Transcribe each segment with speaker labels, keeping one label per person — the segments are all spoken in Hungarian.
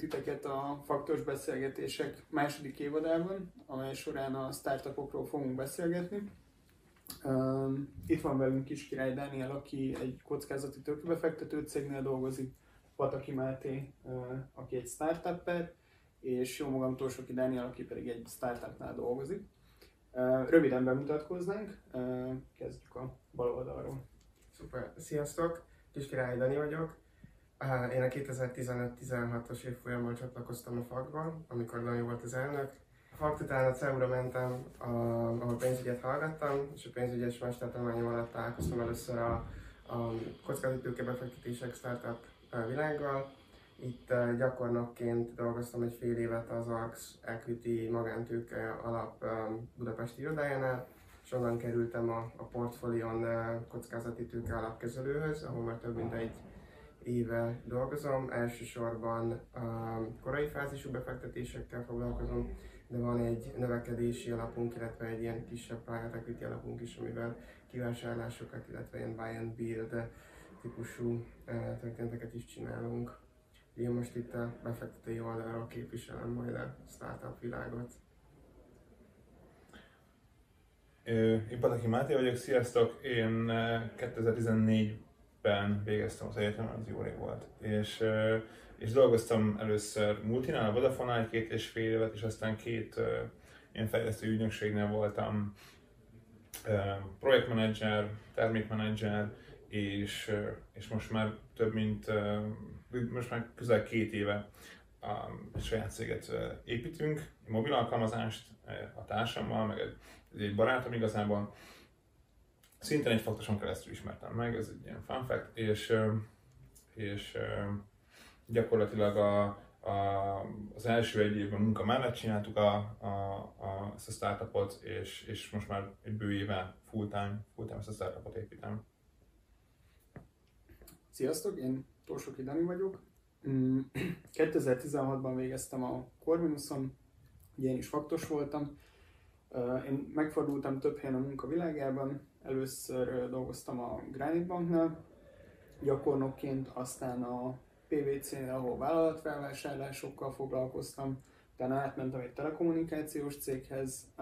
Speaker 1: Titeket a Faktos Beszélgetések második évadában, amely során a startupokról fogunk beszélgetni. Itt van velünk Kis Király Dániel, aki egy kockázati tőkebefektető cégnél dolgozik, Pataki Máté, aki egy startupper, és jó magam Torsoki Dániel, aki pedig egy startupnál dolgozik. Röviden bemutatkoznánk, kezdjük a bal oldalról.
Speaker 2: Szuper, sziasztok! Kis Király Dani vagyok, én a 2015-16-os évfolyamban csatlakoztam a fakba, amikor Dani volt az elnök. A fakt után a CEU-ra mentem, a, ahol pénzügyet hallgattam, és a pénzügyes mestertanulmányom alatt találkoztam először a, a kockázati befektetések startup világgal. Itt gyakornokként dolgoztam egy fél évet az AX Equity magántőke alap Budapesti irodájánál, és onnan kerültem a, a portfólión kockázati tőke alapkezelőhöz, ahol már több mint egy éve dolgozom, elsősorban a korai fázisú befektetésekkel foglalkozom, de van egy növekedési alapunk, illetve egy ilyen kisebb private equity alapunk is, amivel kivásárlásokat, illetve ilyen buy and build típusú eh, történeteket is csinálunk. Én most itt a befektetői oldalról képviselem majd a startup világot.
Speaker 3: Én Pataki Máté vagyok, sziasztok! Én 2014 eh, ben végeztem az egyetemen, az jó rég volt. És, és dolgoztam először multinál, a Vodafone-nál két és fél évet, és aztán két ilyen fejlesztő ügynökségnél voltam projektmenedzser, termékmenedzser, és, és most már több mint, most már közel két éve a saját céget építünk, mobil alkalmazást a társammal, meg egy, egy barátom igazából, szintén egy faktoson keresztül ismertem meg, ez egy ilyen fun fact, és, és gyakorlatilag a, a, az első egy évben munka mellett csináltuk a, a, a, ezt a startupot, és, és most már egy bő éve full-time, full-time ezt a startupot építem.
Speaker 1: Sziasztok, én Torsoki Dani vagyok. 2016-ban mm, végeztem a Corvinuson, ugye én is faktos voltam. Én megfordultam több helyen a munka világában, Először dolgoztam a Granite Banknál, gyakornokként, aztán a PVC-nél, ahol vállalatfelvásárlásokkal foglalkoztam, utána átmentem egy telekommunikációs céghez,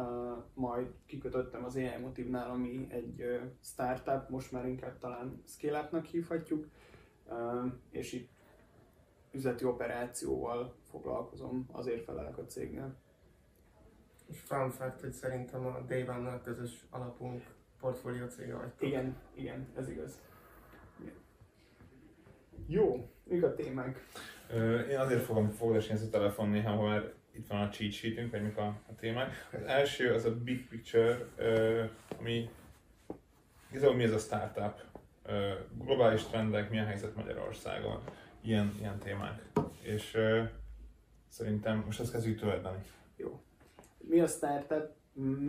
Speaker 1: majd kikötöttem az AI Motive-nál, ami egy startup, most már inkább talán scale hívhatjuk, és itt üzleti operációval foglalkozom, azért felelek a cégnél.
Speaker 2: És fun fact, hogy szerintem a One-nal közös alapunk portfólió cége vagytok.
Speaker 1: Igen, igen, ez igaz. Igen. Jó, mik a témák?
Speaker 3: Én azért fogom foglalni ezt a telefon néha, ha már itt van a cheat sheetünk, vagy mik a, a témák. Az első az a big picture, ami igazából mi ez a startup, globális trendek, milyen helyzet Magyarországon, ilyen, ilyen témák. És szerintem most azt kezdjük tőled,
Speaker 1: Jó. Mi a startup? Mm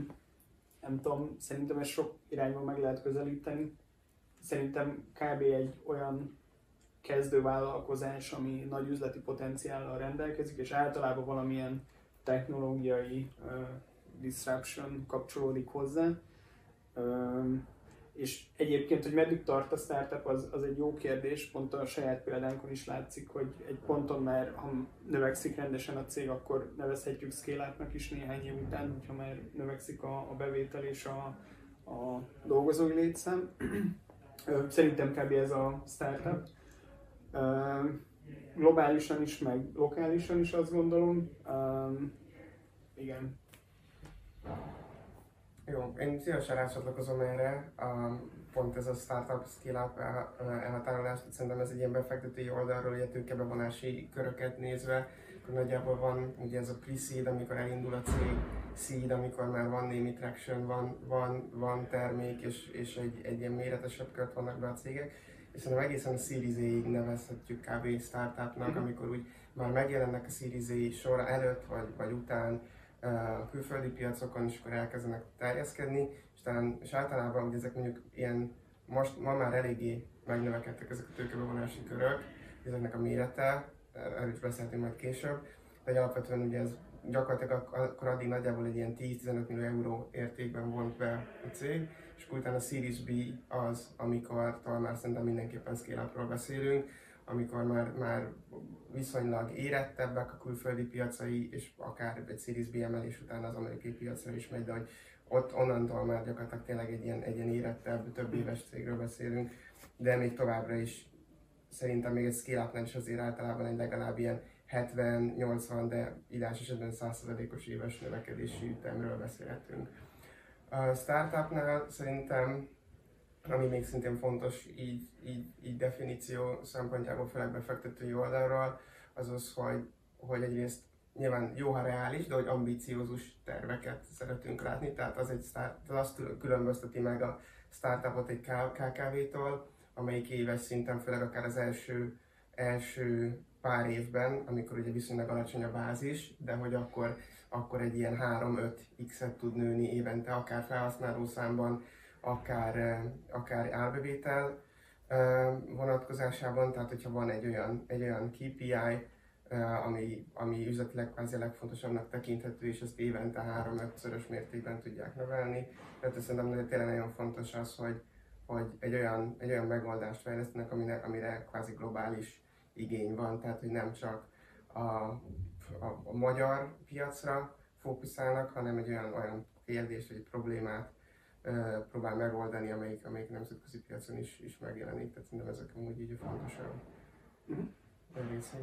Speaker 1: nem tudom, szerintem ezt sok irányban meg lehet közelíteni. Szerintem kb. egy olyan kezdővállalkozás, ami nagy üzleti potenciállal rendelkezik, és általában valamilyen technológiai uh, disruption kapcsolódik hozzá. Uh, és egyébként, hogy meddig tart a startup, az, az egy jó kérdés, pont a saját példánkon is látszik, hogy egy ponton már, ha növekszik rendesen a cég, akkor nevezhetjük scale is néhány év után, hogyha már növekszik a, a bevétel és a, a dolgozói létszám. Szerintem kb. ez a startup. Globálisan is, meg lokálisan is azt gondolom. Igen.
Speaker 2: Jó, én szívesen rácsatlakozom erre. A, pont ez a startup scale-up elhatárolás, szerintem ez egy ilyen befektetői oldalról, ugye tőkebevonási köröket nézve, akkor nagyjából van ugye ez a pre-seed, amikor elindul a cég, seed, amikor már van némi traction, van, van, van termék, és, és egy, egy ilyen méretesebb kört vannak be a cégek, és szerintem egészen a Series A-ig nevezhetjük kb. startupnak, mm-hmm. amikor úgy már megjelennek a Series A sor előtt vagy, vagy után, a külföldi piacokon, és akkor elkezdenek terjeszkedni, és, talán, és általában hogy ezek mondjuk ilyen, most ma már eléggé megnövekedtek ezek a tőkebevonási körök, ezeknek a mérete, erről is beszéltünk majd később, de alapvetően ugye ez gyakorlatilag akkor addig nagyjából egy ilyen 10-15 millió euró értékben volt be a cég, és utána a Series B az, amikor talán már szerintem mindenképpen scale beszélünk, amikor már, már viszonylag érettebbek a külföldi piacai, és akár egy Series B emelés után az amerikai piacra is megy, de hogy ott onnantól már gyakorlatilag tényleg egy ilyen, egy ilyen érettebb, több éves cégről beszélünk, de még továbbra is szerintem még egy scale is azért általában egy legalább ilyen 70-80, de idás esetben 100%-os éves növekedési ütemről beszélhetünk. A startupnál szerintem, ami még szintén fontos így, így, így definíció szempontjából, főleg befektetői oldalról, az az, hogy, hogy egyrészt nyilván jó, ha reális, de hogy ambiciózus terveket szeretünk látni, tehát az, egy start, az azt különbözteti meg a startupot egy KKV-tól, amelyik éves szinten, főleg akár az első, első pár évben, amikor ugye viszonylag alacsony a bázis, de hogy akkor, akkor egy ilyen 3-5x-et tud nőni évente, akár felhasználó számban, akár, akár árbevétel vonatkozásában, tehát hogyha van egy olyan, egy olyan KPI, ami, ami üzletileg kvázi a legfontosabbnak tekinthető, és ezt évente 3-5-szörös mértékben tudják növelni. Tehát szerintem tényleg nagyon fontos az, hogy, hogy egy olyan, egy olyan megoldást fejlesztenek, amire, amire kvázi globális igény van, tehát hogy nem csak a, a, a magyar piacra fókuszálnak, hanem egy olyan, olyan kérdést, egy problémát próbál megoldani, amelyik, amelyik nemzetközi piacon is, is megjelenik. Tehát szerintem ezek amúgy így a fontosabb uh-huh. részei.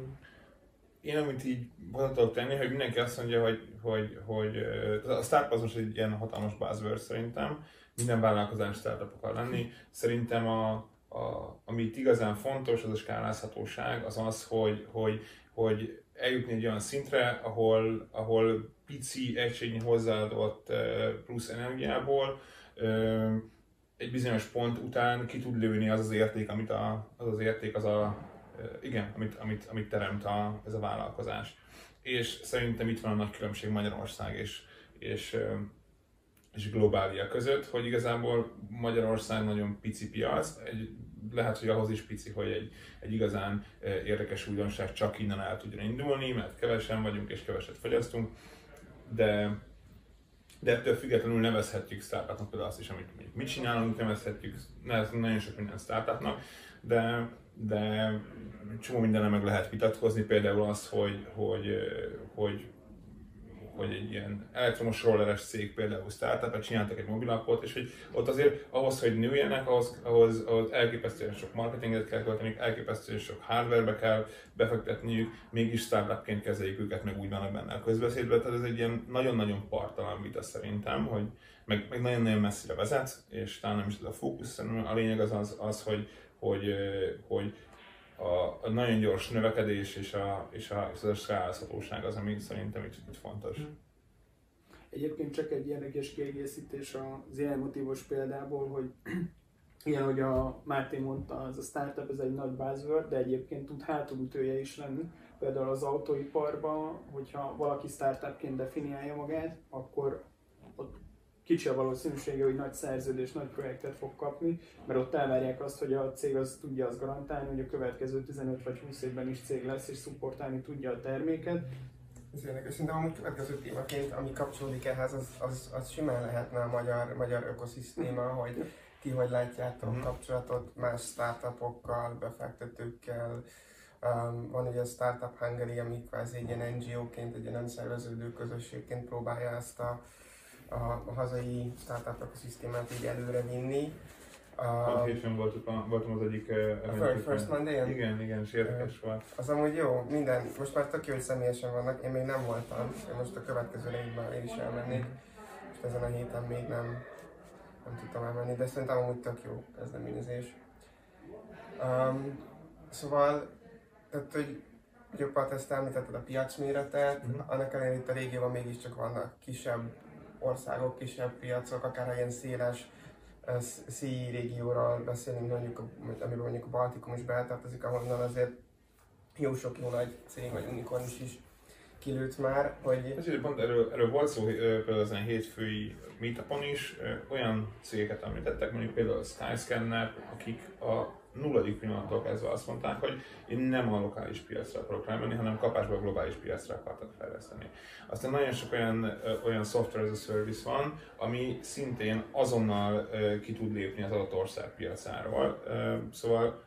Speaker 3: Én amit így hozzá tudok tenni, hogy mindenki azt mondja, hogy, hogy, hogy a startup az most egy ilyen hatalmas buzzword szerintem, minden vállalkozás startup akar lenni. Szerintem a, a, ami itt igazán fontos, az a skálázhatóság, az az, hogy, hogy, hogy eljutni egy olyan szintre, ahol, ahol pici, egységnyi hozzáadott plusz energiából egy bizonyos pont után ki tud lőni az az érték, amit a, az az érték, az a, igen, amit, amit, amit teremt a, ez a vállalkozás. És szerintem itt van a nagy különbség Magyarország és, és, és globália között, hogy igazából Magyarország nagyon pici piac, egy, lehet, hogy ahhoz is pici, hogy egy, egy igazán érdekes újdonság csak innen el tudjon indulni, mert kevesen vagyunk és keveset fogyasztunk, de, de ettől függetlenül nevezhetjük startupnak például azt is, amit mit csinálunk, nevezhetjük nevezhetünk nagyon sok minden startupnak, de, de csomó mindenre meg lehet vitatkozni, például az, hogy, hogy, hogy hogy egy ilyen elektromos rolleres cég például startup csináltak egy mobilappot, és hogy ott azért ahhoz, hogy nőjenek, ahhoz, ahhoz, ahhoz elképesztően sok marketinget kell költeni, elképesztően sok hardwarebe kell befektetniük, mégis startupként kezeljük őket, meg úgy vannak benne a közbeszédben, tehát ez egy ilyen nagyon-nagyon partalan vita szerintem, hogy meg, meg nagyon-nagyon messzire vezet, és talán nem is ez a fókusz, a lényeg az az, az hogy, hogy, hogy a, a nagyon gyors növekedés és a, és a, és a skálázhatóság az, ami szerintem itt, itt fontos. Hmm.
Speaker 1: Egyébként csak egy érdekes kiegészítés az ilyen motívos példából, hogy ilyen, hogy a Máté mondta, az a startup ez egy nagy buzzword, de egyébként tud hátulütője is lenni. Például az autóiparban, hogyha valaki startupként definiálja magát, akkor kicsi a valószínűsége, hogy nagy szerződés, nagy projektet fog kapni, mert ott elvárják azt, hogy a cég az tudja azt garantálni, hogy a következő 15 vagy 20 évben is cég lesz, és szupportálni tudja a terméket.
Speaker 2: Ez érdekes. Szerintem a következő témaként, ami kapcsolódik ehhez, az, az, az simán lehetne a magyar, magyar ökoszisztéma, hogy ti hogy látjátok mm-hmm. kapcsolatot más startupokkal, befektetőkkel, Um, van egy a Startup Hungary, ami kvázi egy ilyen NGO-ként, egy ilyen önszerveződő közösségként próbálja ezt a a, a hazai startup ökoszisztémát így előre vinni.
Speaker 3: A hétfőn voltam, voltam az egyik
Speaker 2: a First, monday
Speaker 3: Igen, igen, és érdekes volt.
Speaker 2: Az amúgy jó, minden, most már tök jó, hogy személyesen vannak, én még nem voltam, én most a következő évben én is elmennék, és ezen a héten még nem, nem tudtam elmenni, de szerintem amúgy tök jó kezdeményezés. Um, szóval, tehát, hogy jobban ezt említetted a piacméretet, mm-hmm. annak ellenére itt a régióban mégiscsak vannak kisebb országok, kisebb piacok, akár ilyen széles CI régióról beszélünk, mondjuk, amiben mondjuk a Baltikum is beletartozik, ahonnan azért jó sok jó nagy cég vagy unikorn is, is kilőtt már, hogy...
Speaker 3: Ez pont erről, erről volt szó például az hétfői meetupon is, olyan cégeket említettek, mondjuk például a Skyscanner, akik a nulladik pillanattól kezdve azt mondták, hogy én nem a lokális piacra akarok rámenni, hanem kapásból a globális piacra akartak fejleszteni. Aztán nagyon sok olyan, olyan software as a service van, ami szintén azonnal ki tud lépni az adott ország piacáról. Szóval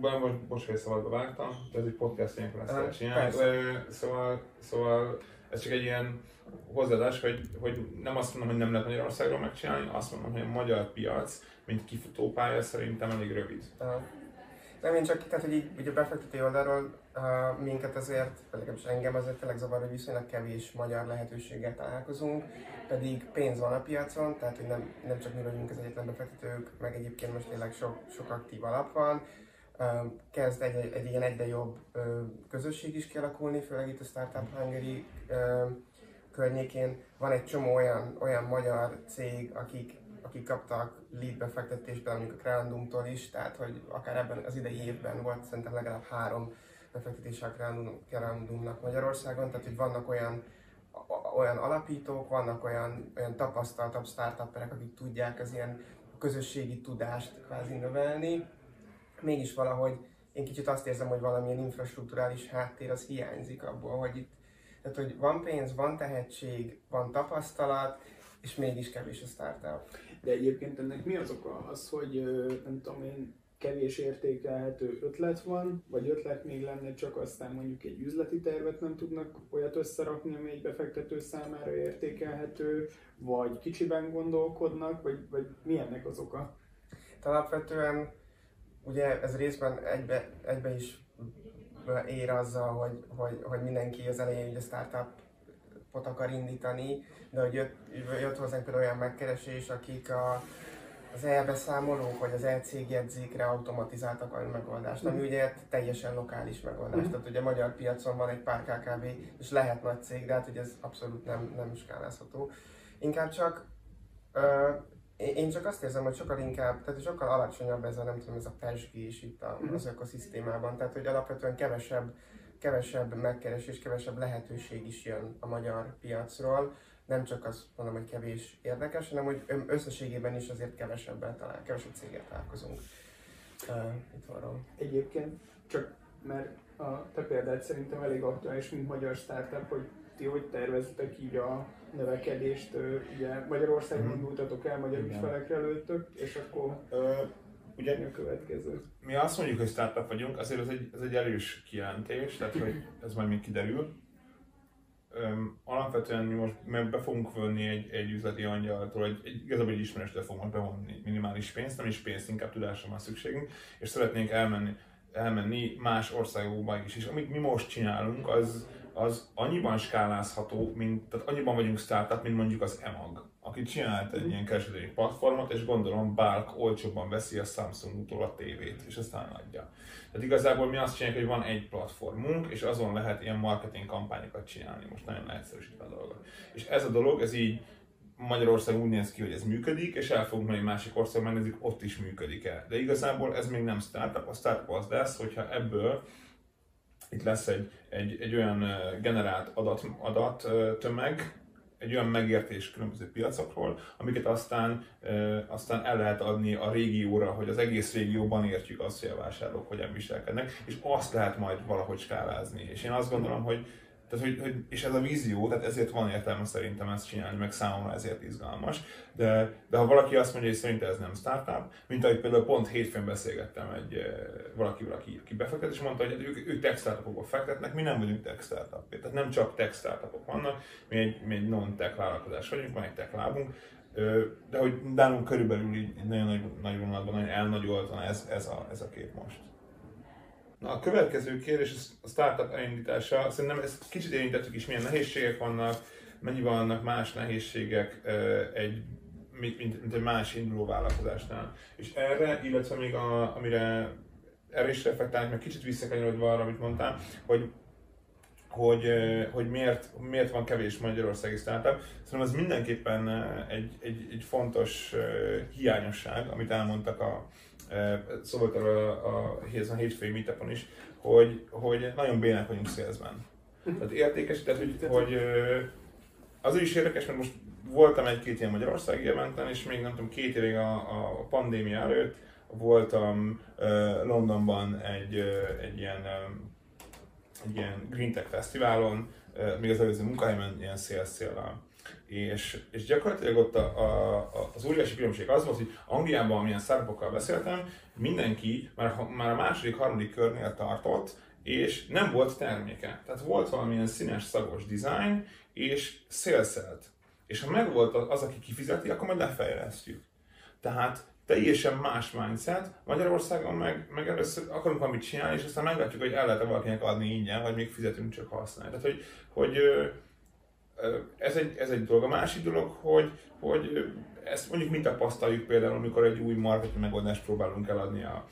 Speaker 3: most, most hogy szabadba vágtam, de ez egy podcast ilyenkor ezt lehet csinálni. Szóval, szóval ez csak egy ilyen hozzáadás, hogy, hogy nem azt mondom, hogy nem lehet Magyarországról megcsinálni, azt mondom, hogy a magyar piac, mint kifutópálya szerintem elég rövid.
Speaker 2: Aha. Nem, én csak, tehát hogy így ugye a befektető oldalról uh, minket azért, legalábbis engem azért tényleg zavar, hogy viszonylag kevés magyar lehetőséggel találkozunk, pedig pénz van a piacon, tehát hogy nem, nem csak mi vagyunk az egyetlen befektetők, meg egyébként most tényleg sok, sok aktív alap van. Uh, kezd egy, egy, egy ilyen egyre jobb uh, közösség is kialakulni, főleg itt a Startup Hungary uh, környékén. Van egy csomó olyan, olyan magyar cég, akik akik kaptak lead befektetésben, mondjuk a Creandumtól is, tehát hogy akár ebben az idei évben volt szerintem legalább három befektetése a Creandumnak Magyarországon, tehát hogy vannak olyan olyan alapítók, vannak olyan, olyan tapasztaltabb startupperek, akik tudják az ilyen közösségi tudást kvázi növelni. Mégis valahogy én kicsit azt érzem, hogy valamilyen infrastruktúrális háttér az hiányzik abból, hogy itt tehát, hogy van pénz, van tehetség, van tapasztalat, és mégis kevés a startup.
Speaker 1: De egyébként ennek mi az oka? Az, hogy nem tudom én, kevés értékelhető ötlet van, vagy ötlet még lenne, csak aztán mondjuk egy üzleti tervet nem tudnak olyat összerakni, ami egy befektető számára értékelhető, vagy kicsiben gondolkodnak, vagy, vagy mi ennek az oka?
Speaker 2: Hát alapvetően ugye ez részben egybe, egybe is ér azzal, hogy, hogy, hogy mindenki az elején ugye startupot akar indítani, de hogy jött, jött hozzánk például olyan megkeresés, akik a, az elbeszámolók vagy az e-cég jegyzékre automatizáltak a megoldást, ami ugye teljesen lokális megoldás.
Speaker 1: Mhm.
Speaker 2: Tehát ugye a magyar piacon van egy pár KKV, és lehet nagy cég, de hát ugye ez abszolút nem, nem skálázható. Inkább csak ö, én csak azt érzem, hogy sokkal inkább, tehát sokkal alacsonyabb ez a, nem tudom, ez a pesgés itt a,
Speaker 1: Mhm.
Speaker 2: az ökoszisztémában, tehát hogy alapvetően kevesebb, kevesebb megkeresés, kevesebb lehetőség is jön a magyar piacról, nem csak azt mondom, hogy kevés érdekes, hanem hogy összességében is azért kevesebben talál, kevesebb céget találkozunk uh, itthonról.
Speaker 1: Egyébként csak mert a te példád szerintem elég aktuális, mint magyar startup, hogy ti hogy tervezitek így a növekedést, ugye Magyarországon
Speaker 3: Mhm.
Speaker 1: indultatok el, magyar ügyfelekre lőttök, és akkor
Speaker 3: ugye
Speaker 1: mi a következő?
Speaker 3: mi azt mondjuk, hogy startup vagyunk, azért ez egy, ez egy erős kijelentés, tehát hogy ez majd még kiderül. Öm, alapvetően mi most meg be fogunk vonni egy, egy üzleti angyaltól, egy, egy, igazából egy ismerőstől fogunk bevonni minimális pénzt, nem is pénzt, inkább tudásra van szükségünk, és szeretnénk elmenni, elmenni más országokba is. És amit mi most csinálunk, az, az annyiban skálázható, mint, tehát annyiban vagyunk startup, mint mondjuk az EMAG, aki csinált egy ilyen kereskedelmi platformot, és gondolom Bulk olcsóbban veszi a Samsung-tól a tévét, és aztán adja. Tehát igazából mi azt csináljuk, hogy van egy platformunk, és azon lehet ilyen marketing kampányokat csinálni, most nagyon leegyszerűsítve a dolgot. És ez a dolog, ez így Magyarország úgy néz ki, hogy ez működik, és el fogunk menni másik ország, megnézzük, ott is működik-e. De igazából ez még nem startup, a startup az lesz, hogyha ebből itt lesz egy, egy, egy olyan generált adat, adat tömeg, egy olyan megértés különböző piacokról, amiket aztán, aztán el lehet adni a régióra, hogy az egész régióban értjük azt, hogy a vásárlók hogyan viselkednek, és azt lehet majd valahogy skálázni. És én azt gondolom, hogy tehát, hogy, hogy, és ez a vízió, tehát ezért van értelme szerintem ezt csinálni, meg számomra ezért izgalmas. De, de ha valaki azt mondja, hogy szerintem ez nem startup, mint ahogy például pont hétfőn beszélgettem egy eh, valakivel, aki, befektet, és mondta, hogy ők, ők tech startupokba fektetnek, mi nem vagyunk tech startup. Tehát nem csak tech startupok vannak, mi egy, mi egy non-tech vállalkozás vagyunk, van egy tech lábunk, de hogy nálunk körülbelül így nagyon nagy, nagy vonalban, nagyon elnagyoltan ez, ez, a, ez a kép most. Na, a következő kérdés a startup elindítása. Szerintem ezt kicsit érintettük is, milyen nehézségek vannak, mennyi vannak más nehézségek egy, mint, mint, mint egy más induló vállalkozásnál. És erre, illetve még a, amire erre is reflektálni, meg kicsit visszakanyarodva arra, amit mondtál, hogy hogy, hogy miért, miért van kevés magyarországi startup. Szerintem ez mindenképpen egy, egy, egy fontos hiányosság, amit elmondtak a, ö, szó volt erről a, a, a, hétfői meetupon is, hogy, hogy nagyon bének vagyunk szélzben. Tehát értékes, tehát hogy, hogy az is érdekes, mert most voltam egy-két ilyen magyarországi eventen, és még nem tudom, két évig a, a pandémia előtt voltam Londonban egy, egy ilyen ö, egy ilyen Green Tech Fesztiválon, még az előző munkahelyemen ilyen szélszél És, és gyakorlatilag ott a, a, a, az óriási különbség az volt, hogy Angliában, amilyen startupokkal beszéltem, mindenki már, már a második, harmadik körnél tartott, és nem volt terméke. Tehát volt valamilyen színes, szagos design, és szélszelt. És ha megvolt az, aki kifizeti, akkor majd lefejlesztjük. Tehát teljesen más mindset. Magyarországon meg, meg először akarunk valamit csinálni, és aztán meglátjuk, hogy el lehet valakinek adni ingyen, vagy még fizetünk csak használni. Tehát, hogy, hogy ez egy, ez egy dolog. A másik dolog, hogy, hogy ezt mondjuk mi tapasztaljuk például, amikor egy új marketing megoldást próbálunk eladni a,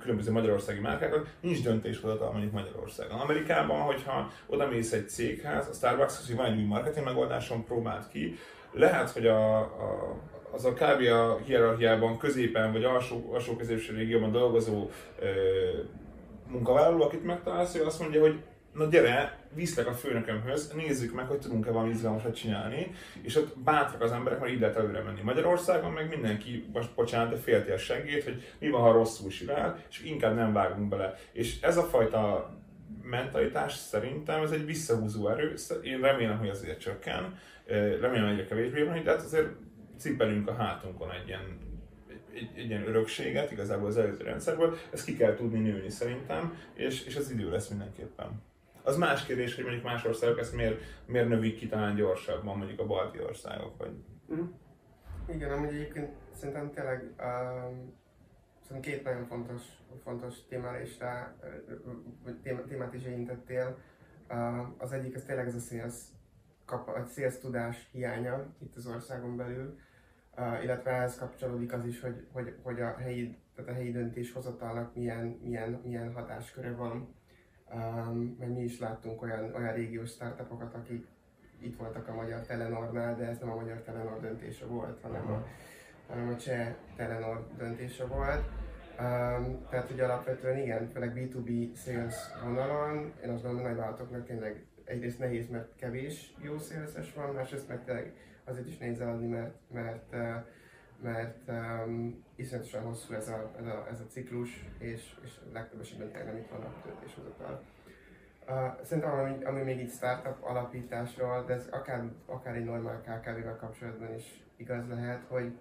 Speaker 3: különböző magyarországi márkákat, nincs döntéshozatal mondjuk Magyarországon. Amerikában, hogyha oda mész egy céghez, a Starbucks, hogy van egy új marketing megoldáson, próbált ki, lehet, hogy a, a, az a kb. a hierarchiában középen vagy alsó, alsó középső régióban dolgozó ö, munkavállaló, akit megtalálsz, ő azt mondja, hogy na gyere, viszlek a főnökömhöz, nézzük meg, hogy tudunk-e valami izgalmasat csinálni, és ott bátrak az emberek, mert így lehet előre menni. Magyarországon meg mindenki, most bocsánat, de félti a segét, hogy mi van, ha rosszul sirál, és inkább nem vágunk bele. És ez a fajta mentalitás szerintem ez egy visszahúzó erő, én remélem, hogy azért csökken, remélem, hogy egyre kevésbé van, de hát azért cipelünk a hátunkon egy ilyen egy, egy ilyen örökséget igazából az előző rendszerből, ezt ki kell tudni nőni szerintem, és, és az idő lesz mindenképpen. Az más kérdés, hogy mondjuk más országok ezt miért, miért növik ki talán gyorsabban, mondjuk a balti országok, vagy...
Speaker 2: Mm. Igen, amúgy egyébként szerintem tényleg um, szerintem két nagyon fontos, fontos témálésre, témát is érintettél. Uh, az egyik, ez tényleg ez a sales, kap, a sales tudás hiánya itt az országon belül, uh, illetve ehhez kapcsolódik az is, hogy, hogy, hogy a helyi, tehát a helyi döntéshozatalnak milyen, milyen, milyen hatásköre van Um, mert mi is láttunk olyan, olyan régiós startupokat, akik itt voltak a magyar Telenornál, de ez nem a magyar Telenor döntése volt, hanem a, hanem a cseh Telenor döntése volt. Um, tehát ugye alapvetően igen, főleg B2B sales vonalon, én azt gondolom, hogy nagyvállalatoknak tényleg egyrészt nehéz, mert kevés jó széleszes van, másrészt meg tényleg azért is nehéz eladni, mert, mert, mert um, iszonyatosan hosszú ez a, ez a, ez a ciklus, és, és legtöbb esetben tényleg itt van a döntéshozatal. Uh, szerintem ami, ami még így startup alapításról, de ez akár, akár egy normál KKV-vel kapcsolatban is igaz lehet, hogy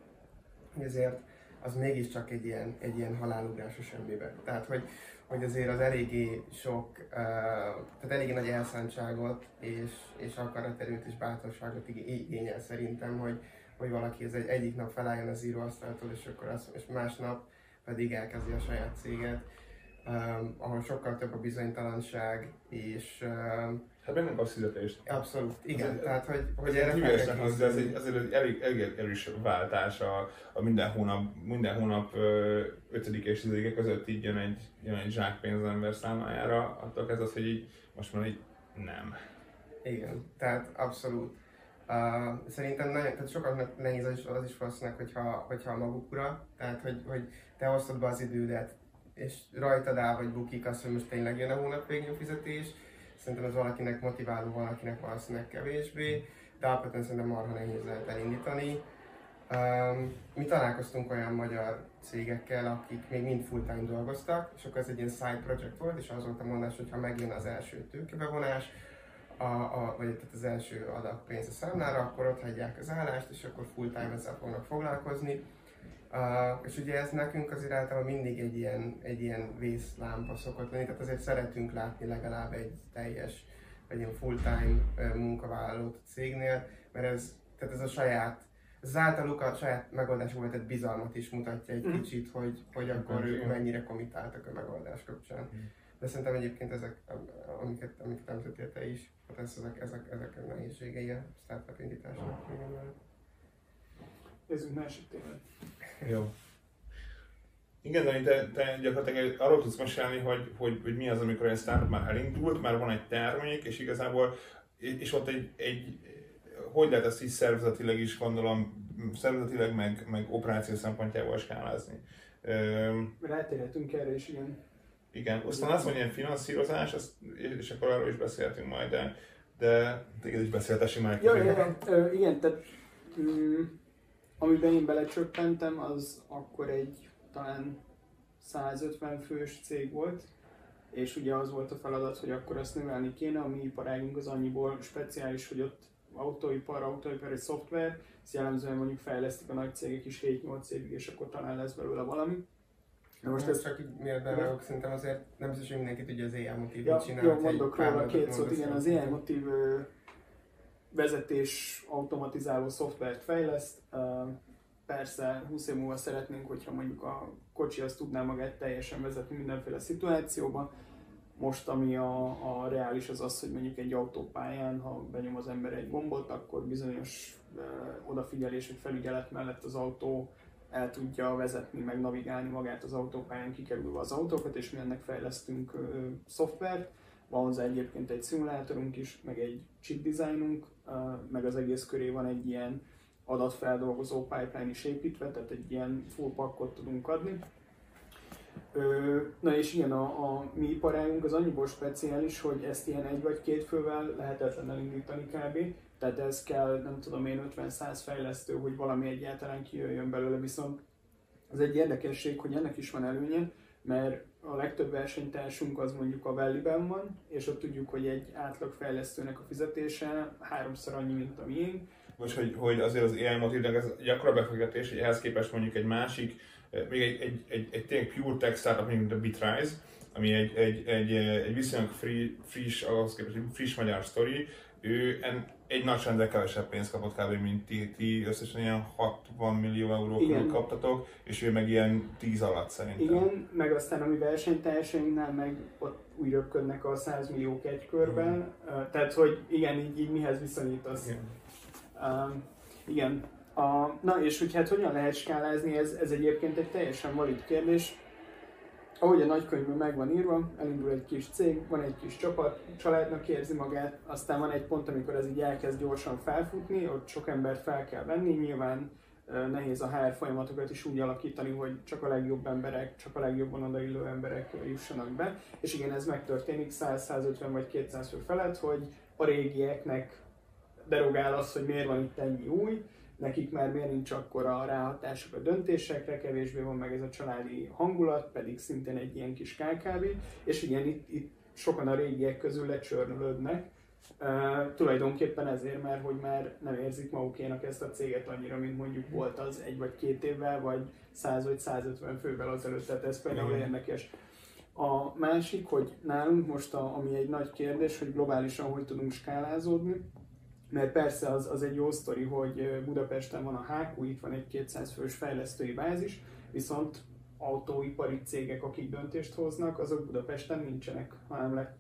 Speaker 2: azért az mégiscsak egy ilyen, egy ilyen halálugrás a semmibe. Tehát, hogy, hogy azért az eléggé sok, uh, tehát eléggé nagy elszántságot és, és akaraterőt és bátorságot igényel szerintem, hogy, hogy valaki ez egy, egyik nap felálljon az íróasztaltól, és akkor az, és másnap pedig elkezdi a saját céget, um, ahol sokkal több a bizonytalanság, és um,
Speaker 3: Hát meg nem kapsz fizetést.
Speaker 2: Abszolút, igen. Ez, tehát, hogy, hogy
Speaker 3: erre fel az, ez egy, azért egy elég, elég erős váltás a, a minden hónap, minden hónap 5. és 10 között így jön egy, jön egy zsákpénz az ember számájára, attól kezdve az, hogy így most már így nem.
Speaker 2: Igen, tehát abszolút. Uh, szerintem nagyon, tehát sokaknak nehéz az is, az is valószínűleg, hogyha, hogyha a maguk ura, tehát hogy, hogy te hoztad be az idődet, és rajtad áll vagy bukik az, hogy most tényleg jön a hónap végén fizetés. Szerintem ez valakinek motiváló, valakinek valószínűleg kevésbé, de alapvetően szerintem marha nehéz lehet elindítani. Um, mi találkoztunk olyan magyar cégekkel, akik még mind full-time dolgoztak, és akkor ez egy ilyen side project volt, és az volt a mondás, hogy ha megjön az első tőkebevonás, a, a, vagy tehát az első adag pénz a számlára, akkor ott hagyják az állást, és akkor full time ezzel fognak foglalkozni. Uh, és ugye ez nekünk azért általában mindig egy ilyen, egy ilyen vészlámpa szokott lenni, tehát azért szeretünk látni legalább egy teljes, vagy ilyen full-time munkavállalót a cégnél, mert ez, tehát ez a saját, ez az általuk a saját megoldásukba vetett bizalmat is mutatja egy mm. kicsit, hogy, hogy akkor ők mennyire komitáltak a megoldás kapcsán. Mm. De szerintem egyébként ezek, amiket, amiket említettél te is, hát ezek, ezek, ezek a nehézségei a startup indításnak.
Speaker 1: Nézzünk másik témát.
Speaker 3: Jó. Igen, de te, te gyakorlatilag arról tudsz mesélni, hogy, hogy, hogy mi az, amikor egy startup már elindult, már van egy termék, és igazából, és ott egy, egy hogy lehet ezt is szervezetileg is gondolom, szervezetileg meg, meg operáció szempontjából skálázni.
Speaker 1: Rátérhetünk erre is, igen.
Speaker 3: Igen, aztán az, hogy ilyen finanszírozás, azt, és akkor arról is beszéltünk majd, de, de téged is beszéltessünk már.
Speaker 1: Ja, igen, igen, tehát mm, amiben én belecsöppentem, az akkor egy talán 150 fős cég volt, és ugye az volt a feladat, hogy akkor azt növelni kéne, a mi iparágunk az annyiból speciális, hogy ott autóipar, autóipari szoftver, ezt jellemzően mondjuk fejlesztik a nagy cégek is 7-8 évig, és akkor talán lesz belőle valami.
Speaker 2: Na most ez csak így miért bevágok, szerintem azért nem biztos, hogy mindenki tudja az AI motív
Speaker 1: ja,
Speaker 2: csinálni.
Speaker 1: Jó, mondok róla két szót, igen, az AI motív vezetés automatizáló szoftvert fejleszt. Persze 20 év múlva szeretnénk, hogyha mondjuk a kocsi azt tudná magát teljesen vezetni mindenféle szituációban. Most ami a, a reális az az, hogy mondjuk egy autópályán, ha benyom az ember egy gombot, akkor bizonyos uh, odafigyelés vagy felügyelet mellett az autó el tudja vezetni, meg navigálni magát az autópályán kikerülve az autókat, és mi ennek fejlesztünk uh, szoftvert. Van hozzá egyébként egy szimulátorunk is, meg egy chip designunk, uh, meg az egész köré van egy ilyen adatfeldolgozó pipeline is építve, tehát egy ilyen full pakkot tudunk adni. Ö, na és igen, a, a mi iparágunk az annyiból speciális, hogy ezt ilyen egy vagy két fővel lehetetlen elindítani kb. Tehát ez kell, nem tudom én, 50-100 fejlesztő, hogy valami egyáltalán kijöjjön belőle, viszont az egy érdekesség, hogy ennek is van előnye, mert a legtöbb versenytársunk az mondjuk a valley van, és ott tudjuk, hogy egy átlag fejlesztőnek a fizetése háromszor annyi, mint a miénk,
Speaker 3: vagy hogy, hogy azért az AI motivnak ez gyakran befektetés, hogy ehhez képest mondjuk egy másik, eh, még egy, egy, egy, egy tényleg pure tech startup, mint a Bitrise, ami egy, egy, egy, egy viszonylag free, friss, ahhoz képest egy friss magyar sztori, ő en, egy nagy rendel kevesebb pénzt kapott kb. mint ti, ti összesen ilyen 60 millió euró körül kaptatok, és ő meg ilyen 10 alatt szerintem.
Speaker 1: Igen, meg aztán a mi versenytársainknál meg ott úgy röpködnek a 100 milliók egy körben, mm. tehát hogy igen, így, így mihez viszonyítasz. Igen. Um, igen. A, na és hogy hát hogyan lehet skálázni, ez, ez egyébként egy teljesen valid kérdés. Ahogy a nagykönyvben meg van írva, elindul egy kis cég, van egy kis csapat, családnak érzi magát, aztán van egy pont, amikor ez így elkezd gyorsan felfutni, ott sok embert fel kell venni, nyilván nehéz a HR folyamatokat is úgy alakítani, hogy csak a legjobb emberek, csak a legjobban odaillő emberek jussanak be. És igen, ez megtörténik 100-150 vagy 200 fő felett, hogy a régieknek derogál az, hogy miért van itt ennyi új, nekik már miért nincs akkor a ráhatásuk a döntésekre, kevésbé van meg ez a családi hangulat, pedig szintén egy ilyen kis KKV, és igen, itt, itt sokan a régiek közül lecsörnölődnek, Uh, tulajdonképpen ezért, mert hogy már nem érzik magukénak ezt a céget annyira, mint mondjuk volt az egy vagy két évvel, vagy 100 vagy 150 fővel azelőtt, tehát ez például Igen. érdekes. A másik, hogy nálunk most, a, ami egy nagy kérdés, hogy globálisan hogy tudunk skálázódni, mert persze az, az egy jó sztori, hogy Budapesten van a HQ, itt van egy 200 fős fejlesztői bázis, viszont autóipari cégek, akik döntést hoznak, azok Budapesten nincsenek, hanem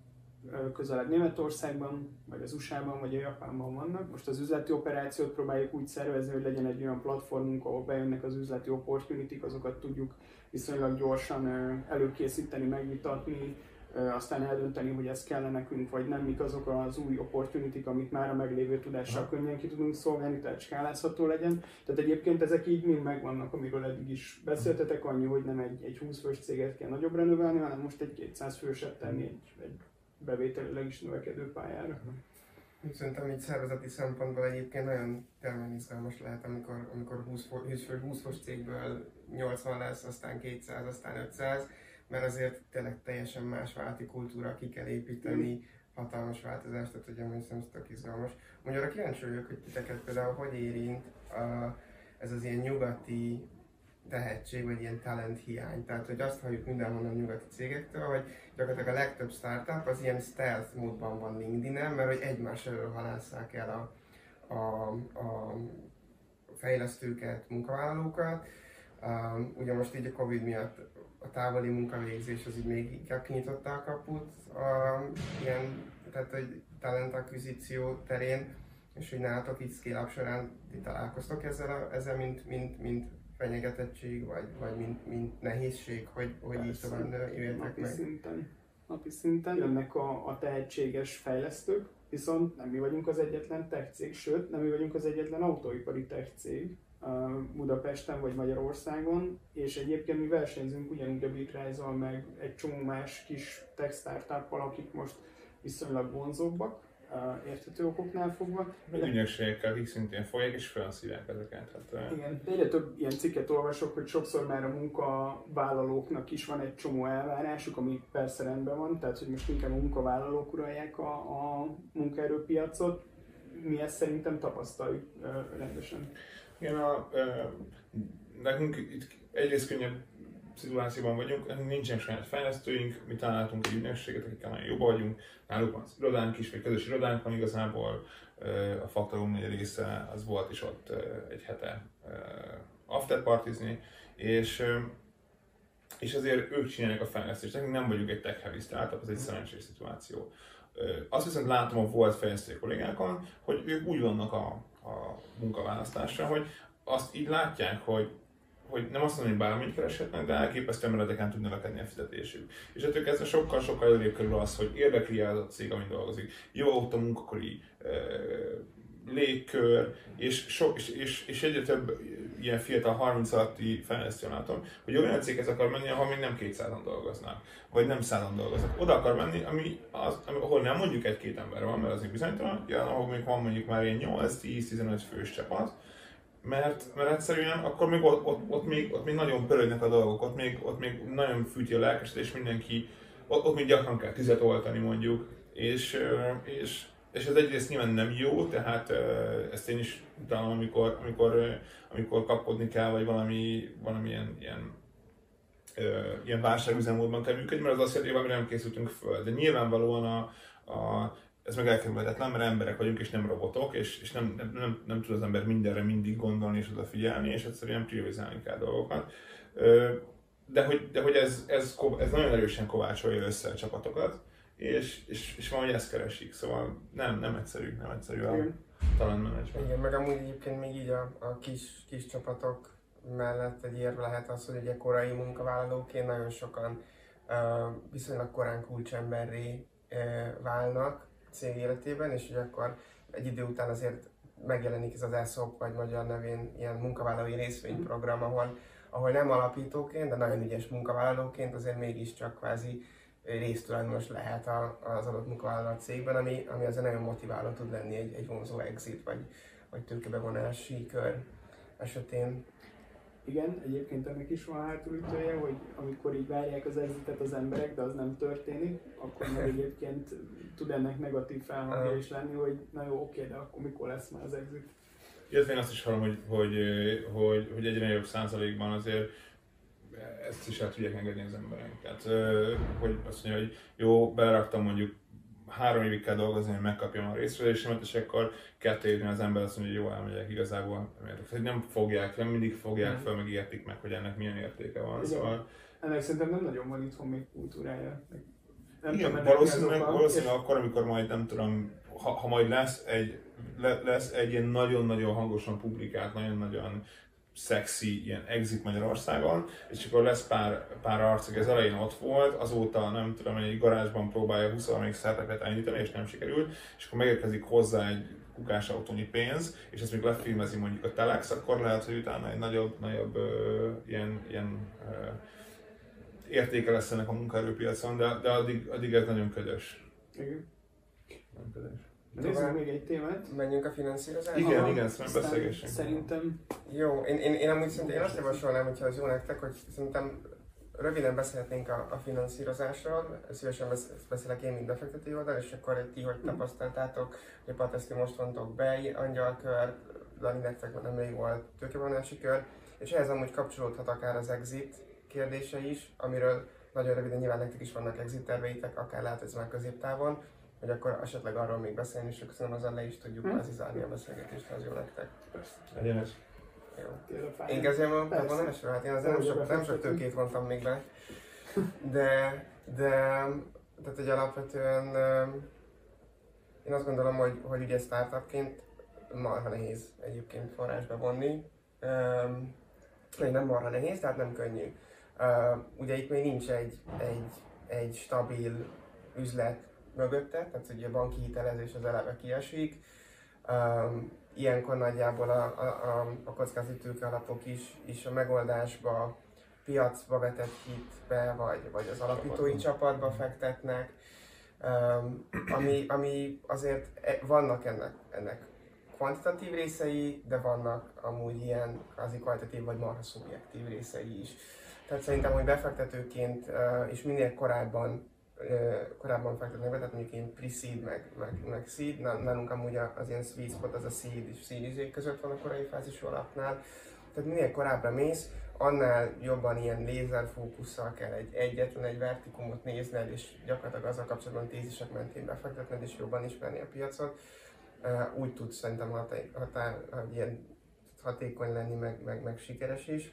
Speaker 1: közelebb Németországban, vagy az USA-ban, vagy a Japánban vannak. Most az üzleti operációt próbáljuk úgy szervezni, hogy legyen egy olyan platformunk, ahol bejönnek az üzleti opportunity azokat tudjuk viszonylag gyorsan előkészíteni, megvitatni, aztán eldönteni, hogy ez kellene nekünk, vagy nem, mik azok az új opportunity amit már a meglévő tudással könnyen ki tudunk szolgálni, tehát skálázható legyen. Tehát egyébként ezek így mind megvannak, amiről eddig is beszéltetek, annyi, hogy nem egy, egy 20 fős céget kell nagyobbra növelni, hanem most egy 200 főset tenni egy, egy bevételileg is növekedő pályára.
Speaker 2: Szerintem így szervezeti szempontból egyébként nagyon tényleg izgalmas lehet, amikor, amikor 20, 20, 20 fős cégből 80 lesz, aztán 200, aztán 500 mert azért tényleg teljesen más válti kultúra ki kell építeni, mm. hatalmas változást, tehát ugye mondjuk szerintem tök izgalmas. Mondjuk arra kíváncsi vagyok, hogy titeket például hogy érint a, ez az ilyen nyugati tehetség, vagy ilyen talent hiány. Tehát, hogy azt halljuk mindenhonnan nyugati cégektől, hogy gyakorlatilag a legtöbb startup az ilyen stealth módban van LinkedIn-en, mert hogy egymás elől halásszák el a, a, a fejlesztőket, munkavállalókat. Um, ugye most így a Covid miatt a távoli munkavégzés az így még inkább kinyitotta a kaput a ilyen, tehát egy talent akvizíció terén, és hogy nálatok így scale során ti találkoztok ezzel, a, ezzel mint, mint, mint fenyegetettség, vagy, vagy mint, mint nehézség, hogy, hogy így tovább jöjjetek
Speaker 1: meg? Szinten, napi szinten jönnek a, a tehetséges fejlesztők, viszont nem mi vagyunk az egyetlen tech cég, sőt, nem mi vagyunk az egyetlen autóipari tech cég, Budapesten vagy Magyarországon, és egyébként mi versenyzünk ugyanúgy a bitrise meg egy csomó más kis tech startup akik most viszonylag vonzóbbak, érthető okoknál fogva.
Speaker 3: Meg ügynökségekkel, akik szintén folyják és felszívják ezeket. Hát,
Speaker 1: Igen, egyre több ilyen cikket olvasok, hogy sokszor már a munkavállalóknak is van egy csomó elvárásuk, ami persze rendben van, tehát hogy most inkább a munkavállalók uralják a, a munkaerőpiacot, mi ezt szerintem tapasztaljuk rendesen.
Speaker 3: Igen, a, ö, nekünk itt egyrészt könnyebb szituációban vagyunk, nekünk nincsen saját fejlesztőink, mi találtunk egy ügynökséget, akikkel nagyon jobban vagyunk, náluk van az irodánk is, vagy közös irodánk van igazából, a Faktorum része az volt is ott egy hete afterpartizni, és és azért ők csinálják a fejlesztést, nekünk nem vagyunk egy tech heavy startup, ez egy szerencsés szituáció. Azt viszont látom a volt fejlesztő kollégákon, hogy ők úgy vannak a, a munkaválasztásra, hogy azt így látják, hogy hogy nem azt mondom, hogy bármit kereshetnek, de elképesztően meredeken tud növekedni a fizetésük. És ettől kezdve sokkal-sokkal előrébb kerül az, hogy érdekli az a cég, amin dolgozik. Jó ott a munkakori légkör, és, so, és, és, és egyre több ilyen fiatal 30 alatti fejlesztő látom, hogy olyan céghez akar menni, ahol még nem 200-an dolgoznak, vagy nem 100 dolgoznak. Oda akar menni, ami az, ami, ahol nem mondjuk egy-két ember van, mert az még bizonytalan, olyan, ahol még van mondjuk már ilyen 8-10-15 fős csapat, mert, mert egyszerűen akkor még ott, ott, ott, még, ott még nagyon pörögnek a dolgok, ott még, ott még nagyon fűti a lelkesedés mindenki, ott, ott még gyakran kell tüzet oltani mondjuk, és, és, és ez egyrészt nyilván nem jó, tehát ezt én is utána, amikor, amikor, amikor kapkodni kell, vagy valami, valamilyen ilyen, ilyen válságüzemmódban kell működni, mert az azt jelenti, hogy nem készültünk föl. De nyilvánvalóan a, a, ez meg elkerülhetetlen, mert emberek vagyunk és nem robotok, és, és nem, nem, nem, nem tud az ember mindenre mindig gondolni és odafigyelni, és egyszerűen priorizálni kell dolgokat. De hogy, de hogy ez, ez, ez nagyon erősen kovácsolja össze a csapatokat, és, és, és valahogy ezt keresik, szóval nem, nem egyszerű, nem egyszerű a talán menedzsment.
Speaker 2: Igen, meg amúgy egyébként még így a, a kis, kis csapatok mellett egy érve lehet az, hogy ugye korai munkavállalóként nagyon sokan uh, viszonylag korán kulcsemberré uh, válnak cég életében, és hogy akkor egy idő után azért megjelenik ez az ESOP, vagy magyar nevén ilyen munkavállalói részvényprogram, ahol, ahol nem alapítóként, de nagyon ügyes munkavállalóként azért mégiscsak kvázi résztulajdonos lehet az adott munkavállaló cégben, ami, ami azért nagyon motiváló tud lenni egy, egy vonzó exit vagy, vagy tőkebevonási kör esetén.
Speaker 1: Igen, egyébként ennek is van hátulütője, hogy amikor így várják az exitet az emberek, de az nem történik, akkor meg egyébként tud ennek negatív felhangja is lenni, hogy na jó, oké, de akkor mikor lesz már az exit.
Speaker 3: Illetve én azt is hallom, hogy, hogy, hogy, hogy egyre nagyobb százalékban azért ezt is el tudják engedni az emberek. Tehát, hogy azt mondja, hogy jó, beleraktam mondjuk három évig kell dolgozni, hogy megkapjam a részfedésemet, és akkor kettő évben az ember azt mondja, hogy jó, elmegyek igazából. Hogy nem fogják, nem mindig fogják mm. fel, meg értik meg, hogy ennek milyen értéke van. Szóval...
Speaker 1: Ennek szerintem nem nagyon van itthon még kultúrája.
Speaker 3: Nem Igen, valószínűleg, valószínűleg és... akkor, amikor majd nem tudom, ha, ha majd lesz egy, le, lesz egy ilyen nagyon-nagyon hangosan publikált, nagyon-nagyon szexi ilyen exit Magyarországon, és akkor lesz pár, pár arc, aki az elején ott volt, azóta nem tudom, egy garázsban próbálja 23 szerteket elindítani, és nem sikerült, és akkor megérkezik hozzá egy kukás autónyi pénz, és ezt még lefilmezi mondjuk a Telex, akkor lehet, hogy utána egy nagyobb, nagyobb ö, ilyen, ilyen ö, értéke lesz ennek a munkaerőpiacon, de, de addig, addig ez nagyon ködös.
Speaker 1: Igen. Nagyon ködös. Nézzük még egy témát.
Speaker 2: Menjünk a finanszírozásra.
Speaker 3: Igen, Aha. igen, szerintem beszélgessünk.
Speaker 1: Szerintem...
Speaker 2: Jó, én, én, én amúgy szerintem én azt javasolnám, hogyha az jó nektek, hogy szerintem röviden beszélhetnénk a, a finanszírozásról, szívesen beszélek én, mint befektető oldal, és akkor ti hogy tapasztaltátok, hogy a Pateszti most vontok be, angyalkör, Dani nektek nem volt tőkevonási kör, és ehhez amúgy kapcsolódhat akár az exit kérdése is, amiről nagyon röviden nyilván nektek is vannak exit terveitek, akár lehet ez már középtávon, hogy akkor esetleg arról még beszélni, és köszönöm az le is tudjuk hm? azizálni a beszélgetést, az jó nektek.
Speaker 3: Legyen ez.
Speaker 2: Jó. Én kezdjem a bevonásra? Hát én azért nem sok, nem sok tőkét vontam még be. De, de tehát egy alapvetően én azt gondolom, hogy, hogy ugye startupként marha nehéz egyébként forrásba vonni. Um, nem marha nehéz, tehát nem könnyű. Uh, ugye itt még nincs egy, egy, egy stabil üzlet mögötte, tehát ugye a banki hitelezés az eleve kiesik. Um, ilyenkor nagyjából a, a, a, a kockázati alapok is, is a megoldásba, piacba vetett hitbe, vagy, vagy az alapítói csapatba fektetnek, um, ami, ami azért e, vannak ennek, ennek kvantitatív részei, de vannak amúgy ilyen kvázi kvalitatív vagy marha szubjektív részei is. Tehát szerintem, hogy befektetőként uh, és minél korábban korábban fektetnek be, tehát mondjuk én pre-seed, meg, meg, meg seed, nálunk amúgy az ilyen sweet spot, az a seed és seed között van a korai fázisú alapnál. Tehát minél korábbra mész, annál jobban ilyen lézerfókusszal kell egy egyetlen egy vertikumot nézned, és gyakorlatilag azzal kapcsolatban tézisek mentén befektetned, és jobban ismerni a piacot. Úgy tudsz szerintem határ, határ, ilyen hatékony lenni, meg, meg, meg sikeres is.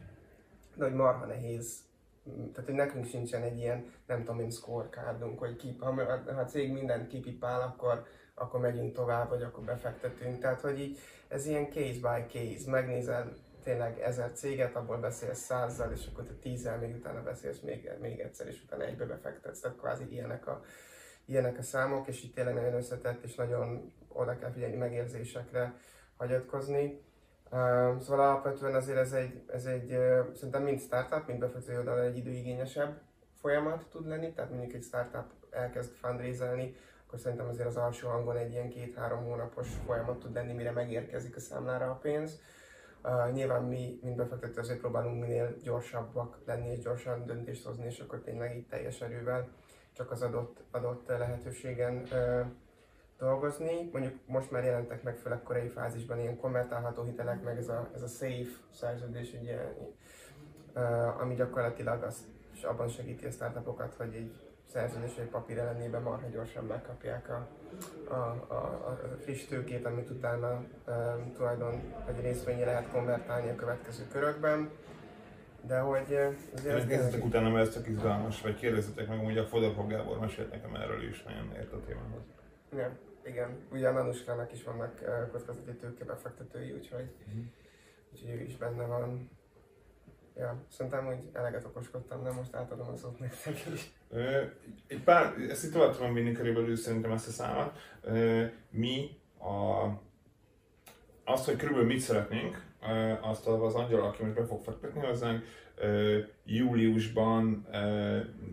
Speaker 2: De hogy marha nehéz tehát hogy nekünk sincsen egy ilyen, nem tudom én, scorecardunk, hogy ki, ha, ha a cég mindent kipipál, akkor, akkor megyünk tovább, vagy akkor befektetünk. Tehát, hogy így ez ilyen case by case, megnézel tényleg ezer céget, abból beszélsz százzal, és akkor te tízzel még utána beszélsz még, még egyszer, és utána egybe befektetsz. Tehát kvázi ilyenek a, ilyenek a számok, és itt tényleg nagyon összetett, és nagyon oda kell figyelni megérzésekre hagyatkozni. Szóval alapvetően azért ez egy, ez egy szerintem mind startup, mind befektető oldalon egy időigényesebb folyamat tud lenni, tehát mondjuk egy startup elkezd fundraiselni, akkor szerintem azért az alsó hangon egy ilyen két-három hónapos folyamat tud lenni, mire megérkezik a számlára a pénz. Uh, nyilván mi, mint befektető, azért próbálunk minél gyorsabbak lenni és gyorsan döntést hozni, és akkor tényleg így teljes erővel csak az adott, adott lehetőségen uh, dolgozni. Mondjuk most már jelentek meg főleg korai fázisban ilyen konvertálható hitelek, meg ez a, ez a safe szerződés, ugye, uh, ami gyakorlatilag azt, és abban segíti a startupokat, hogy egy szerződés vagy papír ellenében marha gyorsan megkapják a, a, a, a friss tőkét, amit utána um, tulajdon vagy részvényi lehet konvertálni a következő körökben. De hogy
Speaker 3: azért... Nézzetek utána, mert ez csak izgalmas, vagy kérdezzetek meg, hogy a Fodorkó Gábor mesélt nekem erről is, nagyon ért a témához.
Speaker 2: Ja, igen. Ugye a Manuskának is vannak uh, kockázati tőkebefektetői, úgyhogy, uh-huh. úgyhogy ő is benne van. Ja, szerintem, hogy eleget okoskodtam, de most átadom az ott nektek is.
Speaker 3: Egy pár, ezt itt tovább tudom vinni körülbelül szerintem ezt a számot. Mi a, azt, hogy körülbelül mit szeretnénk, azt az angyal, aki most be fog fektetni hozzánk, júliusban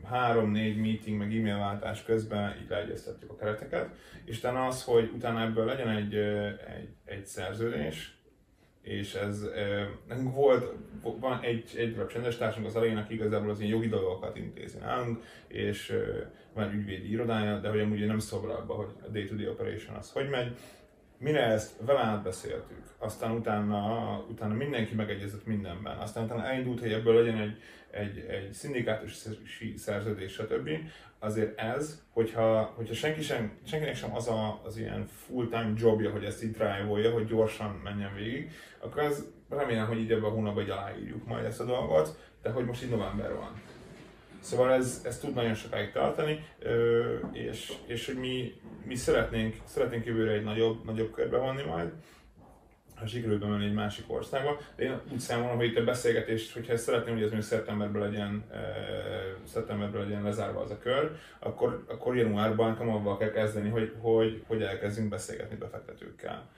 Speaker 3: három-négy meeting meg e-mail váltás közben így leegyeztettük a kereteket, és utána az, hogy utána ebből legyen egy, egy, egy szerződés, és ez nekünk volt, van egy, egy darab csendes társunk az elején, aki igazából az ilyen jogi dolgokat intézi nálunk, és van egy ügyvédi irodája, de hogy amúgy nem szól abba, hogy a day-to-day operation az hogy megy, mire ezt vele átbeszéltük, aztán utána, utána mindenki megegyezett mindenben, aztán utána elindult, hogy ebből legyen egy, egy, egy szindikátusi szerződés, stb. Azért ez, hogyha, hogyha senki sem, senkinek sem az a, az ilyen full-time jobja, hogy ezt így drive hogy gyorsan menjen végig, akkor ez remélem, hogy így ebben a hónapban aláírjuk majd ezt a dolgot, de hogy most így november van. Szóval ez, ez tud nagyon sokáig tartani, és, és hogy mi, mi szeretnénk, szeretnénk jövőre egy nagyobb, nagyobb körbe vanni majd, ha sikerül bemenni egy másik országba. De én úgy számolom, hogy itt a beszélgetés, hogyha ezt szeretném, hogy ez még szeptemberben legyen, szeptemberben legyen lezárva az a kör, akkor, akkor januárban kamabban kell kezdeni, hogy, hogy, hogy elkezdünk beszélgetni befektetőkkel.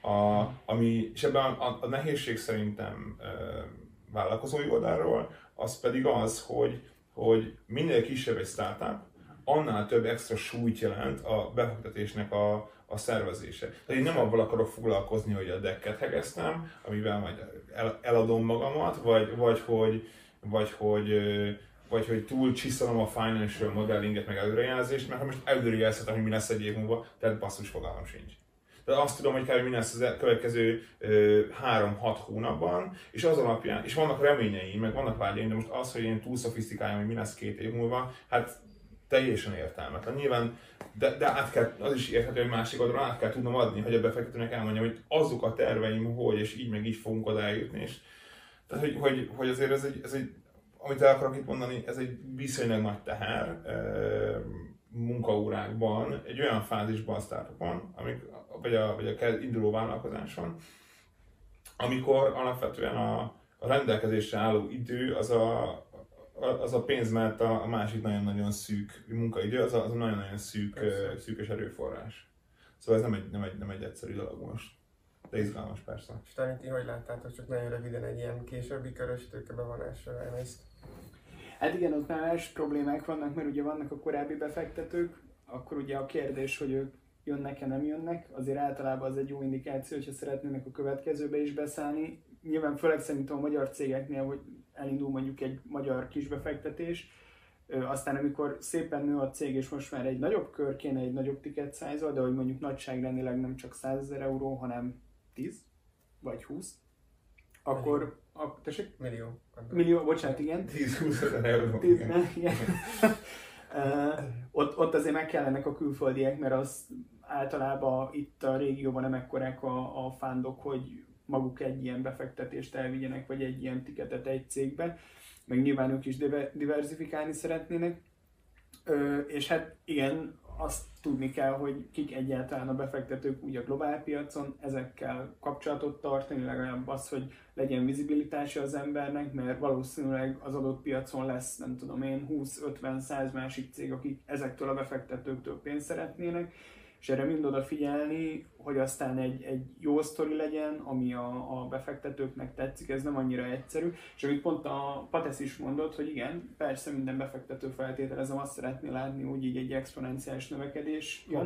Speaker 3: A, ami, és ebben a, a nehézség szerintem e, vállalkozói oldalról, az pedig az, hogy hogy minél kisebb egy startup, annál több extra súlyt jelent a befektetésnek a, a szervezése. Tehát én nem abban akarok foglalkozni, hogy a decket hegeztem, amivel majd el, eladom magamat, vagy, vagy hogy, vagy hogy vagy hogy túl csiszolom a financial modellinget, meg előrejelzést, mert ha most előrejelzhetem, hogy mi lesz egy év múlva, tehát basszus fogalmam sincs. Azt tudom, hogy kb. mi lesz az következő 3-6 hónapban, és az alapján, és vannak reményeim, meg vannak vágyaim, de most az, hogy én túl szofisztikáljam, hogy mi lesz két év múlva, hát teljesen értelmetlen. Nyilván, de, de át kell, az is érthető, hogy másik oldalon át kell tudnom adni, hogy a befektetőnek elmondjam, hogy azok a terveim, hogy, és így meg így fogunk oda eljutni. És, tehát, hogy, hogy, hogy azért ez egy, ez egy, amit el akarok itt mondani, ez egy viszonylag nagy teher munkaórákban, egy olyan fázisban a startupon, amik vagy a, vagy a induló vállalkozáson, amikor alapvetően a, a rendelkezésre álló idő az a, az a pénz, mert a, a másik nagyon-nagyon szűk munkaidő, az a, az a nagyon-nagyon szűk, persze. szűkös erőforrás. Szóval ez nem egy, nem egy, nem egy egyszerű dolog most. De izgalmas persze.
Speaker 2: És talán ti hogy láttátok, csak nagyon röviden egy ilyen későbbi körös tőkebevonásra elmész?
Speaker 1: Hát igen, ott már más problémák vannak, mert ugye vannak a korábbi befektetők, akkor ugye a kérdés, hogy ők jönnek-e, nem jönnek, azért általában az egy jó indikáció, hogyha szeretnének a következőbe is beszállni. Nyilván főleg szerintem a magyar cégeknél, hogy elindul mondjuk egy magyar kisbefektetés, aztán amikor szépen nő a cég, és most már egy nagyobb kör kéne, egy nagyobb ticket size de hogy mondjuk nagyságrendileg nem csak 100 ezer euró, hanem 10 vagy 20, akkor, a, tessék?
Speaker 2: Millió.
Speaker 1: Millió, bocsánat, igen.
Speaker 3: 10-20 ezer euró.
Speaker 1: 10, igen. ott, ott azért meg kellenek a külföldiek, mert az általában itt a régióban nem ekkorák a, a fándok, hogy maguk egy ilyen befektetést elvigyenek, vagy egy ilyen tiketet egy cégbe, meg nyilván ők is diversifikálni szeretnének. Ö, és hát igen, azt tudni kell, hogy kik egyáltalán a befektetők úgy a globál piacon, ezekkel kapcsolatot tartani, legalább az, hogy legyen vizibilitása az embernek, mert valószínűleg az adott piacon lesz, nem tudom én, 20-50-100 másik cég, akik ezektől a befektetőktől pénzt szeretnének, és erre mind odafigyelni, hogy aztán egy, egy jó sztori legyen, ami a, a befektetőknek tetszik, ez nem annyira egyszerű. És amit pont a Patesz is mondott, hogy igen, persze minden befektető feltételezem azt szeretné látni, hogy így egy exponenciális növekedés
Speaker 2: jön.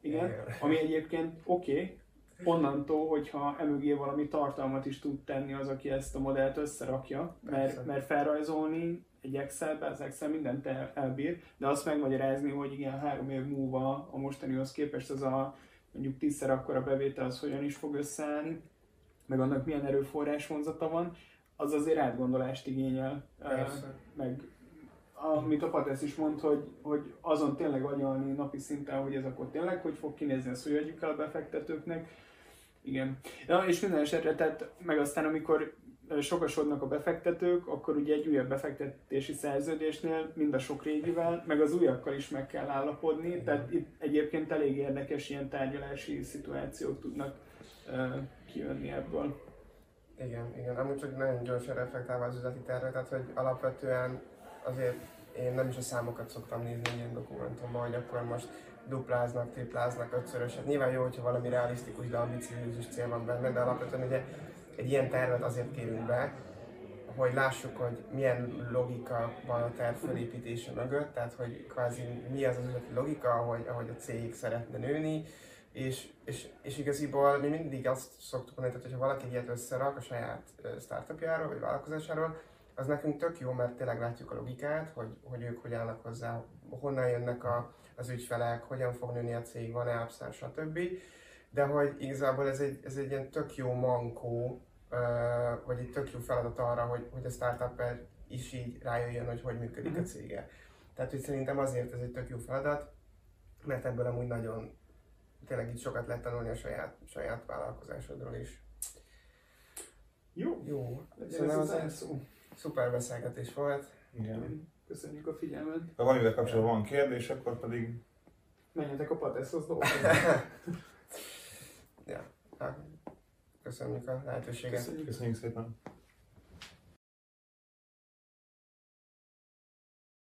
Speaker 1: Igen, ami egyébként oké, okay, onnantól, hogyha emögé valami tartalmat is tud tenni az, aki ezt a modellt összerakja, mert, mert felrajzolni egy Excelbe, az Excel mindent el, elbír, de azt megmagyarázni, hogy igen, három év múlva a mostanihoz képest az a mondjuk tízszer akkora bevétel az hogyan is fog összeállni, meg annak milyen erőforrás vonzata van, az azért átgondolást igényel.
Speaker 2: Persze.
Speaker 1: Meg amit a Patesz is mond, hogy, hogy azon tényleg agyalni napi szinten, hogy ez akkor tényleg hogy fog kinézni, ezt hogy adjuk el a befektetőknek. Igen. Ja, és minden esetre, tehát meg aztán amikor sokasodnak a befektetők, akkor ugye egy újabb befektetési szerződésnél mind a sok régivel, meg az újakkal is meg kell állapodni, tehát itt egyébként elég érdekes ilyen tárgyalási szituációk tudnak uh, kijönni ebből.
Speaker 2: Igen, igen. Amúgy csak nagyon gyorsan reflektálva az üzleti terve, tehát hogy alapvetően azért én nem is a számokat szoktam nézni ilyen dokumentumban, hogy akkor most dupláznak, tripláznak, ötszöröset. Nyilván jó, hogyha valami realisztikus, de ambiciózus cél van benne, de alapvetően ugye egy ilyen tervet azért kérünk be, hogy lássuk, hogy milyen logika van a terv felépítése mögött, tehát hogy kvázi mi az az üzleti logika, ahogy, ahogy a cég szeretne nőni, és, és, és igaziból mi mindig azt szoktuk mondani, hogy ha valaki ilyet összerak a saját startupjáról vagy vállalkozásáról, az nekünk tök jó, mert tényleg látjuk a logikát, hogy, hogy ők hogy állnak hozzá, honnan jönnek a, az ügyfelek, hogyan fog nőni a cég, van-e upside, stb. De hogy igazából ez egy, ez egy ilyen tök jó mankó hogy egy tök jó feladat arra, hogy, hogy a startup is így rájöjjön, hogy hogy működik a mhm. cége. Tehát, hogy szerintem azért ez egy tök jó feladat, mert ebből amúgy nagyon tényleg itt sokat lehet tanulni a saját, saját vállalkozásodról is.
Speaker 1: Jó.
Speaker 2: Jó. Szerintem az egy szuper beszélgetés volt.
Speaker 1: Igen. Köszönjük a figyelmet.
Speaker 3: Ha valamivel kapcsolatban van kérdés, akkor pedig...
Speaker 1: Menjetek a Pateszhoz dolgozni.
Speaker 2: ja. Hát. Köszönjük a lehetőséget.
Speaker 3: Köszönjük, Köszönjük szépen.